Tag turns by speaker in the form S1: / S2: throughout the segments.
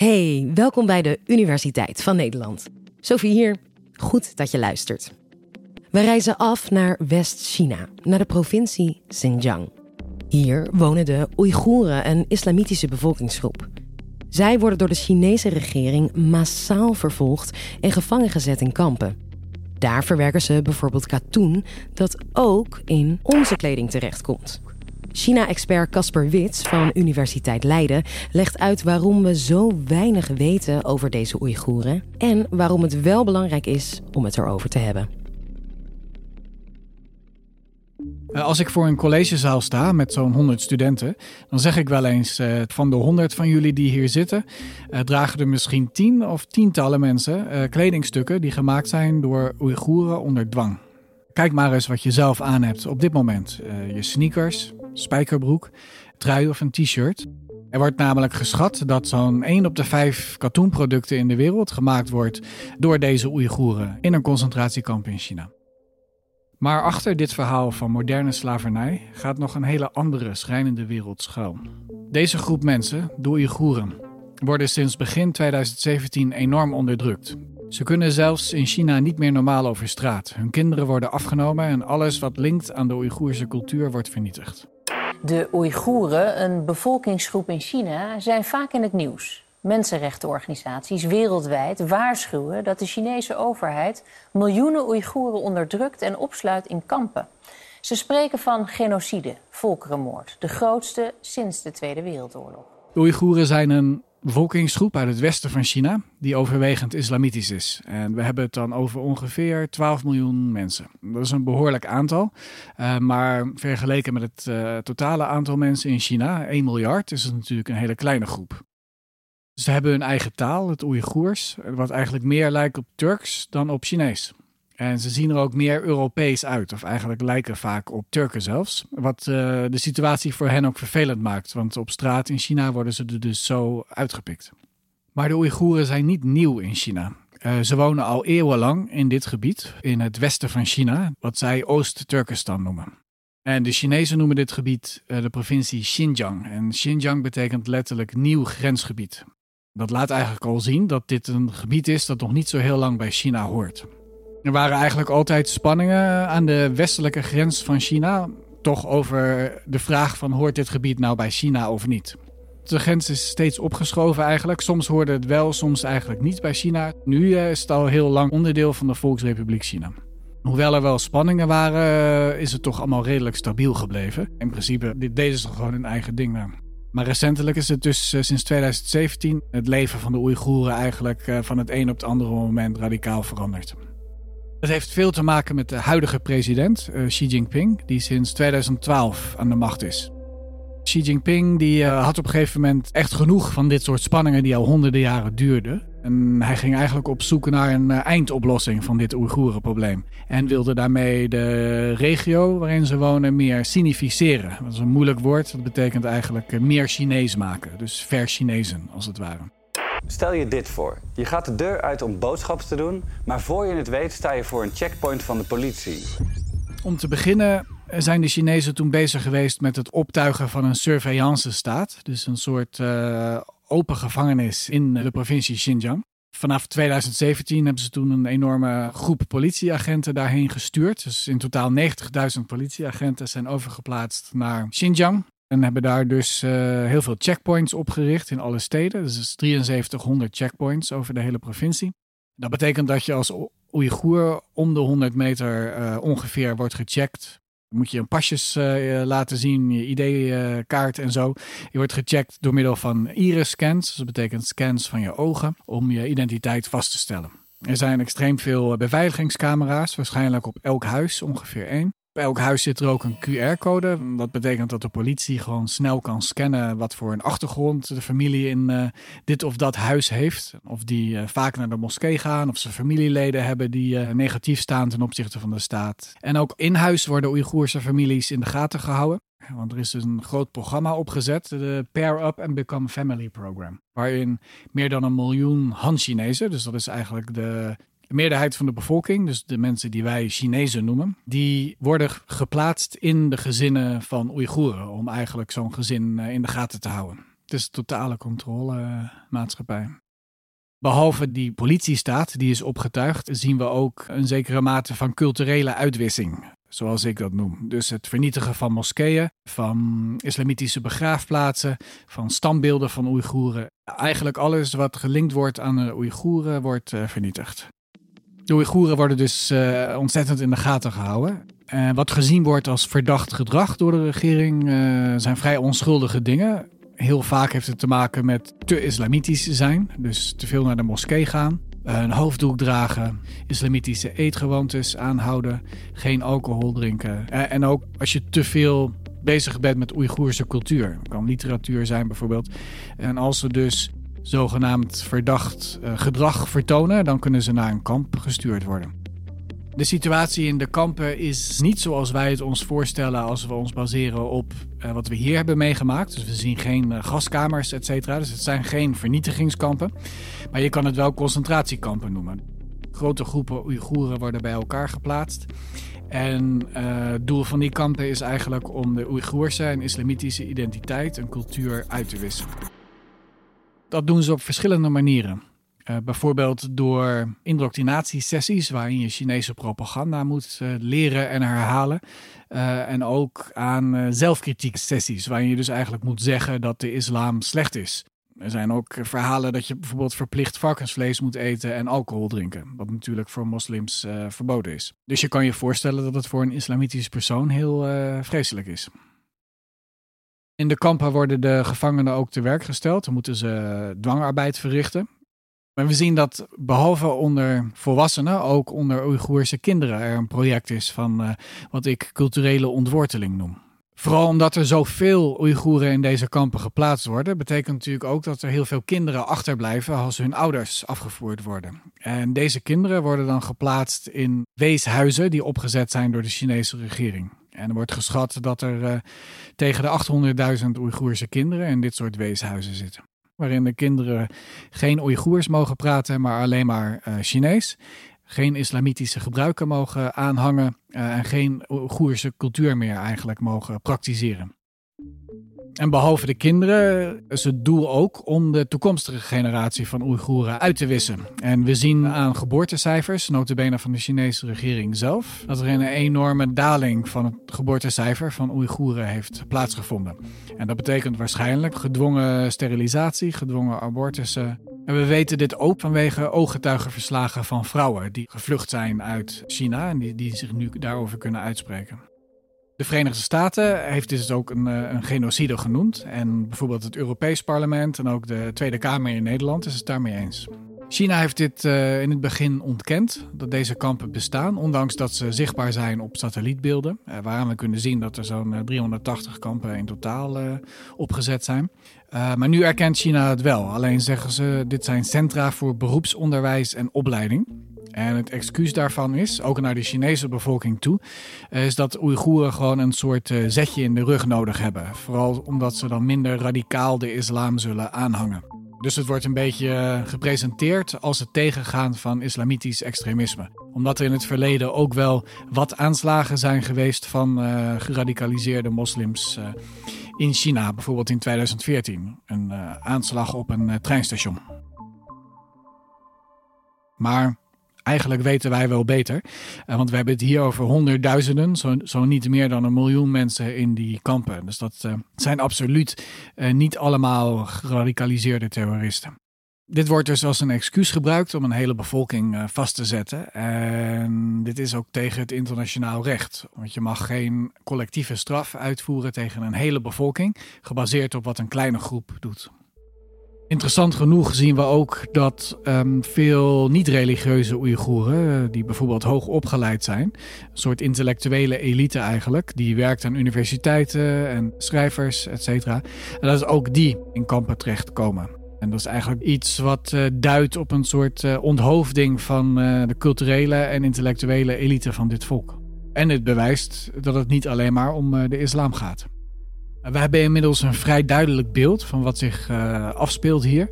S1: Hey, welkom bij de Universiteit van Nederland. Sophie hier. Goed dat je luistert. We reizen af naar West-China, naar de provincie Xinjiang. Hier wonen de Oeigoeren, een islamitische bevolkingsgroep. Zij worden door de Chinese regering massaal vervolgd en gevangen gezet in kampen. Daar verwerken ze bijvoorbeeld katoen dat ook in onze kleding terechtkomt. China-expert Casper Wits van Universiteit Leiden legt uit waarom we zo weinig weten over deze Oeigoeren en waarom het wel belangrijk is om het erover te hebben.
S2: Eh, als ik voor een collegezaal sta met zo'n 100 studenten, dan zeg ik wel eens: uh, van de 100 van jullie die hier zitten, uh, dragen er misschien 10 of tientallen mensen kledingstukken die gemaakt zijn door Oeigoeren onder dwang. Kijk maar eens wat je zelf aan hebt op dit moment: je sneakers, spijkerbroek, trui of een t-shirt. Er wordt namelijk geschat dat zo'n 1 op de 5 katoenproducten in de wereld gemaakt wordt door deze Oeigoeren in een concentratiekamp in China. Maar achter dit verhaal van moderne slavernij gaat nog een hele andere schrijnende wereld schuil. Deze groep mensen, de Oeigoeren, worden sinds begin 2017 enorm onderdrukt. Ze kunnen zelfs in China niet meer normaal over straat. Hun kinderen worden afgenomen en alles wat linkt aan de Oeigoerse cultuur wordt vernietigd.
S3: De Oeigoeren, een bevolkingsgroep in China, zijn vaak in het nieuws. Mensenrechtenorganisaties wereldwijd waarschuwen dat de Chinese overheid miljoenen Oeigoeren onderdrukt en opsluit in kampen. Ze spreken van genocide, volkerenmoord, de grootste sinds de Tweede Wereldoorlog.
S2: De Oeigoeren zijn een bevolkingsgroep uit het westen van China die overwegend islamitisch is. En we hebben het dan over ongeveer 12 miljoen mensen. Dat is een behoorlijk aantal, uh, maar vergeleken met het uh, totale aantal mensen in China, 1 miljard, is het natuurlijk een hele kleine groep. Ze hebben hun eigen taal, het Oeigoers, wat eigenlijk meer lijkt op Turks dan op Chinees. En ze zien er ook meer Europees uit, of eigenlijk lijken vaak op Turken zelfs. Wat uh, de situatie voor hen ook vervelend maakt, want op straat in China worden ze er dus zo uitgepikt. Maar de Oeigoeren zijn niet nieuw in China. Uh, ze wonen al eeuwenlang in dit gebied, in het westen van China, wat zij Oost-Turkestan noemen. En de Chinezen noemen dit gebied uh, de provincie Xinjiang. En Xinjiang betekent letterlijk nieuw grensgebied. Dat laat eigenlijk al zien dat dit een gebied is dat nog niet zo heel lang bij China hoort. Er waren eigenlijk altijd spanningen aan de westelijke grens van China, toch over de vraag van hoort dit gebied nou bij China of niet. De grens is steeds opgeschoven eigenlijk. Soms hoorde het wel, soms eigenlijk niet bij China. Nu eh, is het al heel lang onderdeel van de Volksrepubliek China. Hoewel er wel spanningen waren, eh, is het toch allemaal redelijk stabiel gebleven. In principe deden ze gewoon hun eigen ding. Maar recentelijk is het dus eh, sinds 2017 het leven van de Oeigoeren eigenlijk van het een op het andere moment radicaal veranderd. Het heeft veel te maken met de huidige president, uh, Xi Jinping, die sinds 2012 aan de macht is. Xi Jinping die, uh, had op een gegeven moment echt genoeg van dit soort spanningen die al honderden jaren duurden. En hij ging eigenlijk op zoek naar een uh, eindoplossing van dit Oeigoerenprobleem. En wilde daarmee de regio waarin ze wonen meer sinificeren. Dat is een moeilijk woord, dat betekent eigenlijk meer Chinees maken. Dus ver-Chinezen, als het ware.
S4: Stel je dit voor. Je gaat de deur uit om boodschappen te doen, maar voor je het weet sta je voor een checkpoint van de politie.
S2: Om te beginnen zijn de Chinezen toen bezig geweest met het optuigen van een surveillance-staat. Dus een soort uh, open gevangenis in de provincie Xinjiang. Vanaf 2017 hebben ze toen een enorme groep politieagenten daarheen gestuurd. Dus in totaal 90.000 politieagenten zijn overgeplaatst naar Xinjiang. En hebben daar dus uh, heel veel checkpoints opgericht in alle steden. Dus 7300 checkpoints over de hele provincie. Dat betekent dat je als Oeigoer om de 100 meter uh, ongeveer wordt gecheckt moet je een pasjes uh, laten zien, je ID-kaart en zo. Je wordt gecheckt door middel van iris-scans. Dus dat betekent scans van je ogen om je identiteit vast te stellen. Er zijn extreem veel beveiligingscamera's, waarschijnlijk op elk huis ongeveer één. Bij elk huis zit er ook een QR-code. Dat betekent dat de politie gewoon snel kan scannen wat voor een achtergrond de familie in uh, dit of dat huis heeft. Of die uh, vaak naar de moskee gaan, of ze familieleden hebben die uh, negatief staan ten opzichte van de staat. En ook in huis worden Oeigoerse families in de gaten gehouden. Want er is een groot programma opgezet, de Pair Up and Become Family Program. Waarin meer dan een miljoen Han-Chinezen, dus dat is eigenlijk de de meerderheid van de bevolking, dus de mensen die wij Chinezen noemen, die worden geplaatst in de gezinnen van Oeigoeren. Om eigenlijk zo'n gezin eh, in de gaten te houden. Het is een totale controlemaatschappij. Behalve die politiestaat die is opgetuigd, zien we ook een zekere mate van culturele uitwissing, zoals ik dat noem. Dus het vernietigen van moskeeën, van islamitische begraafplaatsen, van standbeelden van Oeigoeren. Eigenlijk alles wat gelinkt wordt aan de Oeigoeren wordt uh, vernietigd. De Oeigoeren worden dus uh, ontzettend in de gaten gehouden. En wat gezien wordt als verdacht gedrag door de regering uh, zijn vrij onschuldige dingen. Heel vaak heeft het te maken met te islamitisch zijn, dus te veel naar de moskee gaan. Een hoofddoek dragen, islamitische eetgewoontes aanhouden, geen alcohol drinken. En ook als je te veel bezig bent met Oeigoerse cultuur. Kan literatuur zijn bijvoorbeeld. En als ze dus zogenaamd verdacht uh, gedrag vertonen, dan kunnen ze naar een kamp gestuurd worden. De situatie in de kampen is niet zoals wij het ons voorstellen als we ons baseren op uh, wat we hier hebben meegemaakt. Dus we zien geen uh, gaskamers, et cetera. Dus het zijn geen vernietigingskampen. Maar je kan het wel concentratiekampen noemen. Grote groepen Oeigoeren worden bij elkaar geplaatst. En het doel van die kampen is eigenlijk om de Oeigoerse en islamitische identiteit en cultuur uit te wisselen. Dat doen ze op verschillende manieren. Uh, bijvoorbeeld door indoctrinatiesessies waarin je Chinese propaganda moet uh, leren en herhalen. Uh, en ook aan zelfkritiek sessies waarin je dus eigenlijk moet zeggen dat de islam slecht is. Er zijn ook verhalen dat je bijvoorbeeld verplicht varkensvlees moet eten en alcohol drinken. Wat natuurlijk voor moslims verboden is. Dus je kan je voorstellen dat het voor een islamitische persoon heel vreselijk is. In de kampen worden de gevangenen ook te werk gesteld. Dan moeten ze dwangarbeid verrichten. Maar we zien dat behalve onder volwassenen, ook onder Oeigoerse kinderen er een project is van uh, wat ik culturele ontworteling noem. Vooral omdat er zoveel Oeigoeren in deze kampen geplaatst worden, betekent natuurlijk ook dat er heel veel kinderen achterblijven als hun ouders afgevoerd worden. En deze kinderen worden dan geplaatst in weeshuizen die opgezet zijn door de Chinese regering. En er wordt geschat dat er uh, tegen de 800.000 Oeigoerse kinderen in dit soort weeshuizen zitten. Waarin de kinderen geen Oeigoers mogen praten, maar alleen maar uh, Chinees. Geen islamitische gebruiken mogen aanhangen uh, en geen Oeigoerse cultuur meer eigenlijk mogen praktiseren. En behalve de kinderen is het doel ook om de toekomstige generatie van Oeigoeren uit te wissen. En we zien aan geboortecijfers, notabene van de Chinese regering zelf, dat er een enorme daling van het geboortecijfer van Oeigoeren heeft plaatsgevonden. En dat betekent waarschijnlijk gedwongen sterilisatie, gedwongen abortussen. En we weten dit ook vanwege ooggetuigenverslagen van vrouwen die gevlucht zijn uit China en die, die zich nu daarover kunnen uitspreken. De Verenigde Staten heeft dit ook een, eh, een, genocide genoemd. En bijvoorbeeld het Europees Parlement en ook de Tweede Kamer in Nederland is het daarmee eens. China heeft dit uh, in het begin ontkend, dat deze kampen bestaan, ondanks dat ze zichtbaar zijn op satellietbeelden, uh, waaraan we kunnen zien dat er zo'n 380 kampen in totaal opgezet zijn. maar nu erkent China het wel, alleen zeggen ze dit zijn centra voor beroepsonderwijs en opleiding. En het excuus daarvan is, ook naar de Chinese bevolking toe, is dat Oeigoeren gewoon een soort uh, zetje in de rug nodig hebben. Vooral omdat ze dan minder radicaal de islam zullen aanhangen. Dus het wordt een beetje eh, gepresenteerd als het tegengaan van islamitisch extremisme. Omdat er in het verleden ook wel wat aanslagen zijn geweest van geradicaliseerde moslims in China. Bijvoorbeeld in 2014. Een aanslag op een treinstation. Maar eigenlijk weten wij wel beter. Uh, want we hebben het hier over honderdduizenden, zo, zo, niet meer dan een miljoen mensen in die kampen. Dus dat uh, zijn absoluut uh, niet allemaal geradicaliseerde terroristen. Dit wordt dus als een excuus gebruikt om een hele bevolking vast te zetten. En dit is ook tegen het internationaal recht. Want je mag geen collectieve straf uitvoeren tegen een hele bevolking, gebaseerd op wat een kleine groep doet. Interessant genoeg zien we ook dat um, veel niet-religieuze Oeigoeren, die bijvoorbeeld hoog opgeleid zijn, een soort intellectuele elite eigenlijk, die werkt aan universiteiten en schrijvers, et cetera, dat is ook die in kampen terechtkomen. En dat is eigenlijk iets wat uh, duidt op een soort uh, onthoofding van de culturele en intellectuele elite van dit volk. En het bewijst dat het niet alleen maar om de islam gaat. We hebben inmiddels een vrij duidelijk beeld van wat zich uh, afspeelt hier.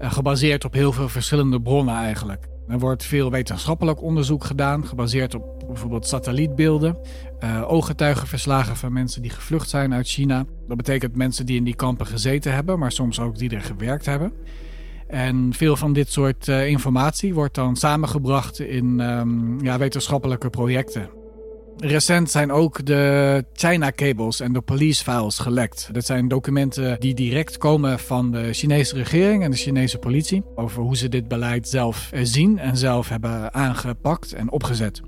S2: Uh, gebaseerd op heel veel verschillende bronnen eigenlijk. Er wordt veel wetenschappelijk onderzoek gedaan, gebaseerd op bijvoorbeeld satellietbeelden, uh, ooggetuigenverslagen van mensen die gevlucht zijn uit China. Dat betekent mensen die in die kampen gezeten hebben, maar soms ook die er gewerkt hebben. En veel van dit soort informatie wordt dan samengebracht in um, ja, wetenschappelijke projecten. Recent zijn ook de China Cables en de Police Files gelekt. Dat zijn documenten die direct komen van de Chinese regering en de Chinese politie over hoe ze dit beleid zelf eh, zien en zelf hebben aangepakt en opgezet.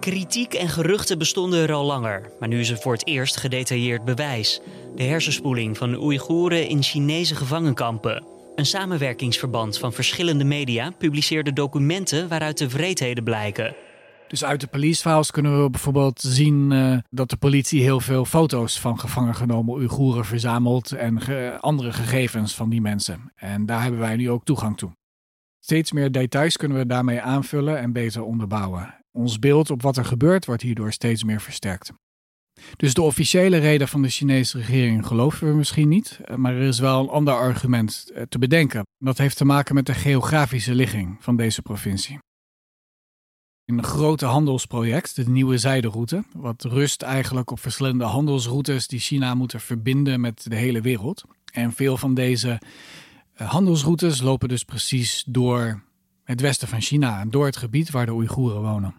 S5: Kritiek en geruchten bestonden er al langer, maar nu is er voor het eerst gedetailleerd bewijs. De hersenspoeling van Oeigoeren in Chinese gevangenkampen. Een samenwerkingsverband van verschillende media publiceerde documenten waaruit de vreedheden blijken.
S2: Dus uit de police files kunnen we bijvoorbeeld zien uh, dat de politie heel veel foto's van gevangen genomen verzamelt en andere gegevens van die mensen. En daar hebben wij nu ook toegang toe. Steeds meer details kunnen we daarmee aanvullen en beter onderbouwen. Ons beeld op wat er gebeurt wordt hierdoor steeds meer versterkt. Dus de officiële reden van de Chinese regering geloven we misschien niet, eh, maar er is wel een ander argument eh, te bedenken. Dat heeft te maken met de geografische ligging van deze provincie. Een grote handelsproject, de nieuwe zijderoute, wat rust eigenlijk op verschillende handelsroutes die China moeten verbinden met de hele wereld. En veel van deze eh, handelsroutes lopen dus precies door het westen van China, door het gebied waar de Oeigoeren wonen.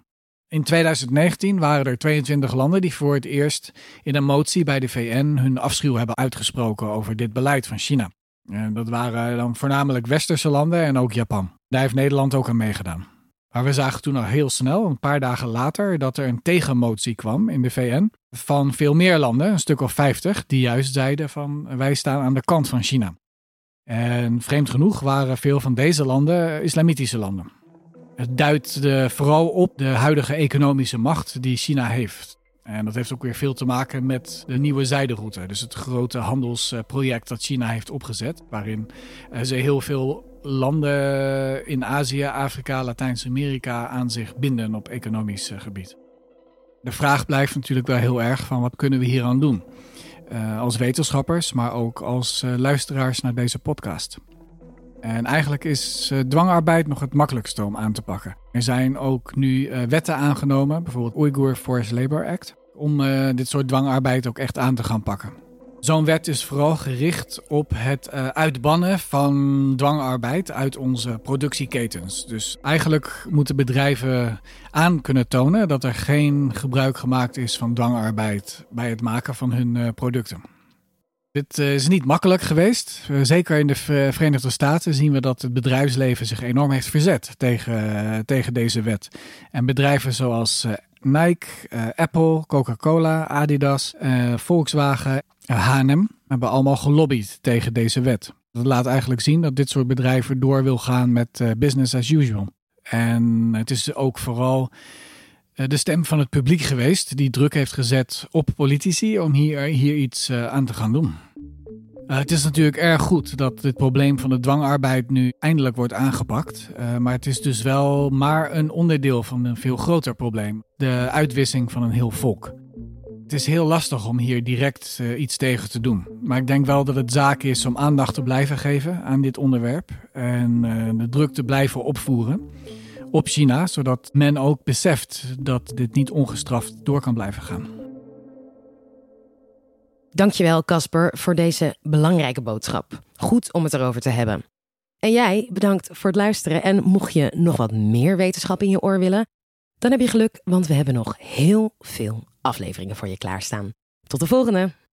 S2: In 2019 waren er 22 landen die voor het eerst in een motie bij de VN hun afschuw hebben uitgesproken over dit beleid van China. En dat waren dan voornamelijk westerse landen en ook Japan. Daar heeft Nederland ook aan meegedaan. Maar we zagen toen al heel snel, een paar dagen later, dat er een tegenmotie kwam in de VN van veel meer landen, een stuk of 50, die juist zeiden van wij staan aan de kant van China. En vreemd genoeg waren veel van deze landen islamitische landen. Het duidt vooral op de huidige economische macht die China heeft. En dat heeft ook weer veel te maken met de nieuwe zijderoute. Dus het grote handelsproject dat China heeft opgezet. Waarin ze heel veel landen in Azië, Afrika, Latijns-Amerika aan zich binden op economisch gebied. De vraag blijft natuurlijk wel heel erg van wat kunnen we hier aan doen? Uh, als wetenschappers, maar ook als uh, luisteraars naar deze podcast. En eigenlijk is dwangarbeid nog het makkelijkste om aan te pakken. Er zijn ook nu wetten aangenomen, bijvoorbeeld Uyghur Forced Labor Act, om dit soort dwangarbeid ook echt aan te gaan pakken. Zo'n wet is vooral gericht op het uh, uitbannen van dwangarbeid uit onze productieketens. Dus eigenlijk moeten bedrijven aan kunnen tonen dat er geen gebruik gemaakt is van dwangarbeid bij het maken van hun uh, producten. Dit uh, is niet makkelijk geweest. zeker in de Verenigde Staten zien we dat het bedrijfsleven zich enorm heeft verzet tegen, tegen deze wet. En bedrijven zoals Nike, Apple, Coca-Cola, Adidas, Volkswagen H&M hebben allemaal gelobbyd tegen deze wet. Dat laat eigenlijk zien dat dit soort bedrijven door wil gaan met uh, business as usual. En het is ook vooral uh, de stem van het publiek geweest die druk heeft gezet op politici om hier, hier iets uh, aan te gaan doen. het is natuurlijk erg goed dat dit probleem van de dwangarbeid nu eindelijk wordt aangepakt. maar het is dus wel maar een onderdeel van een veel groter probleem: de uitwissing van een heel volk. Het is heel lastig om hier direct uh, iets tegen te doen. Maar ik denk wel dat het zaak is om aandacht te blijven geven aan dit onderwerp. En uh, de druk te blijven opvoeren op China, zodat men ook beseft dat dit niet ongestraft door kan blijven gaan.
S1: Dankjewel, Casper, voor deze belangrijke boodschap. Goed om het erover te hebben. En jij, bedankt voor het luisteren. En mocht je nog wat meer wetenschap in je oor willen, dan heb je geluk, want we hebben nog heel veel afleveringen voor je klaarstaan. Tot de volgende!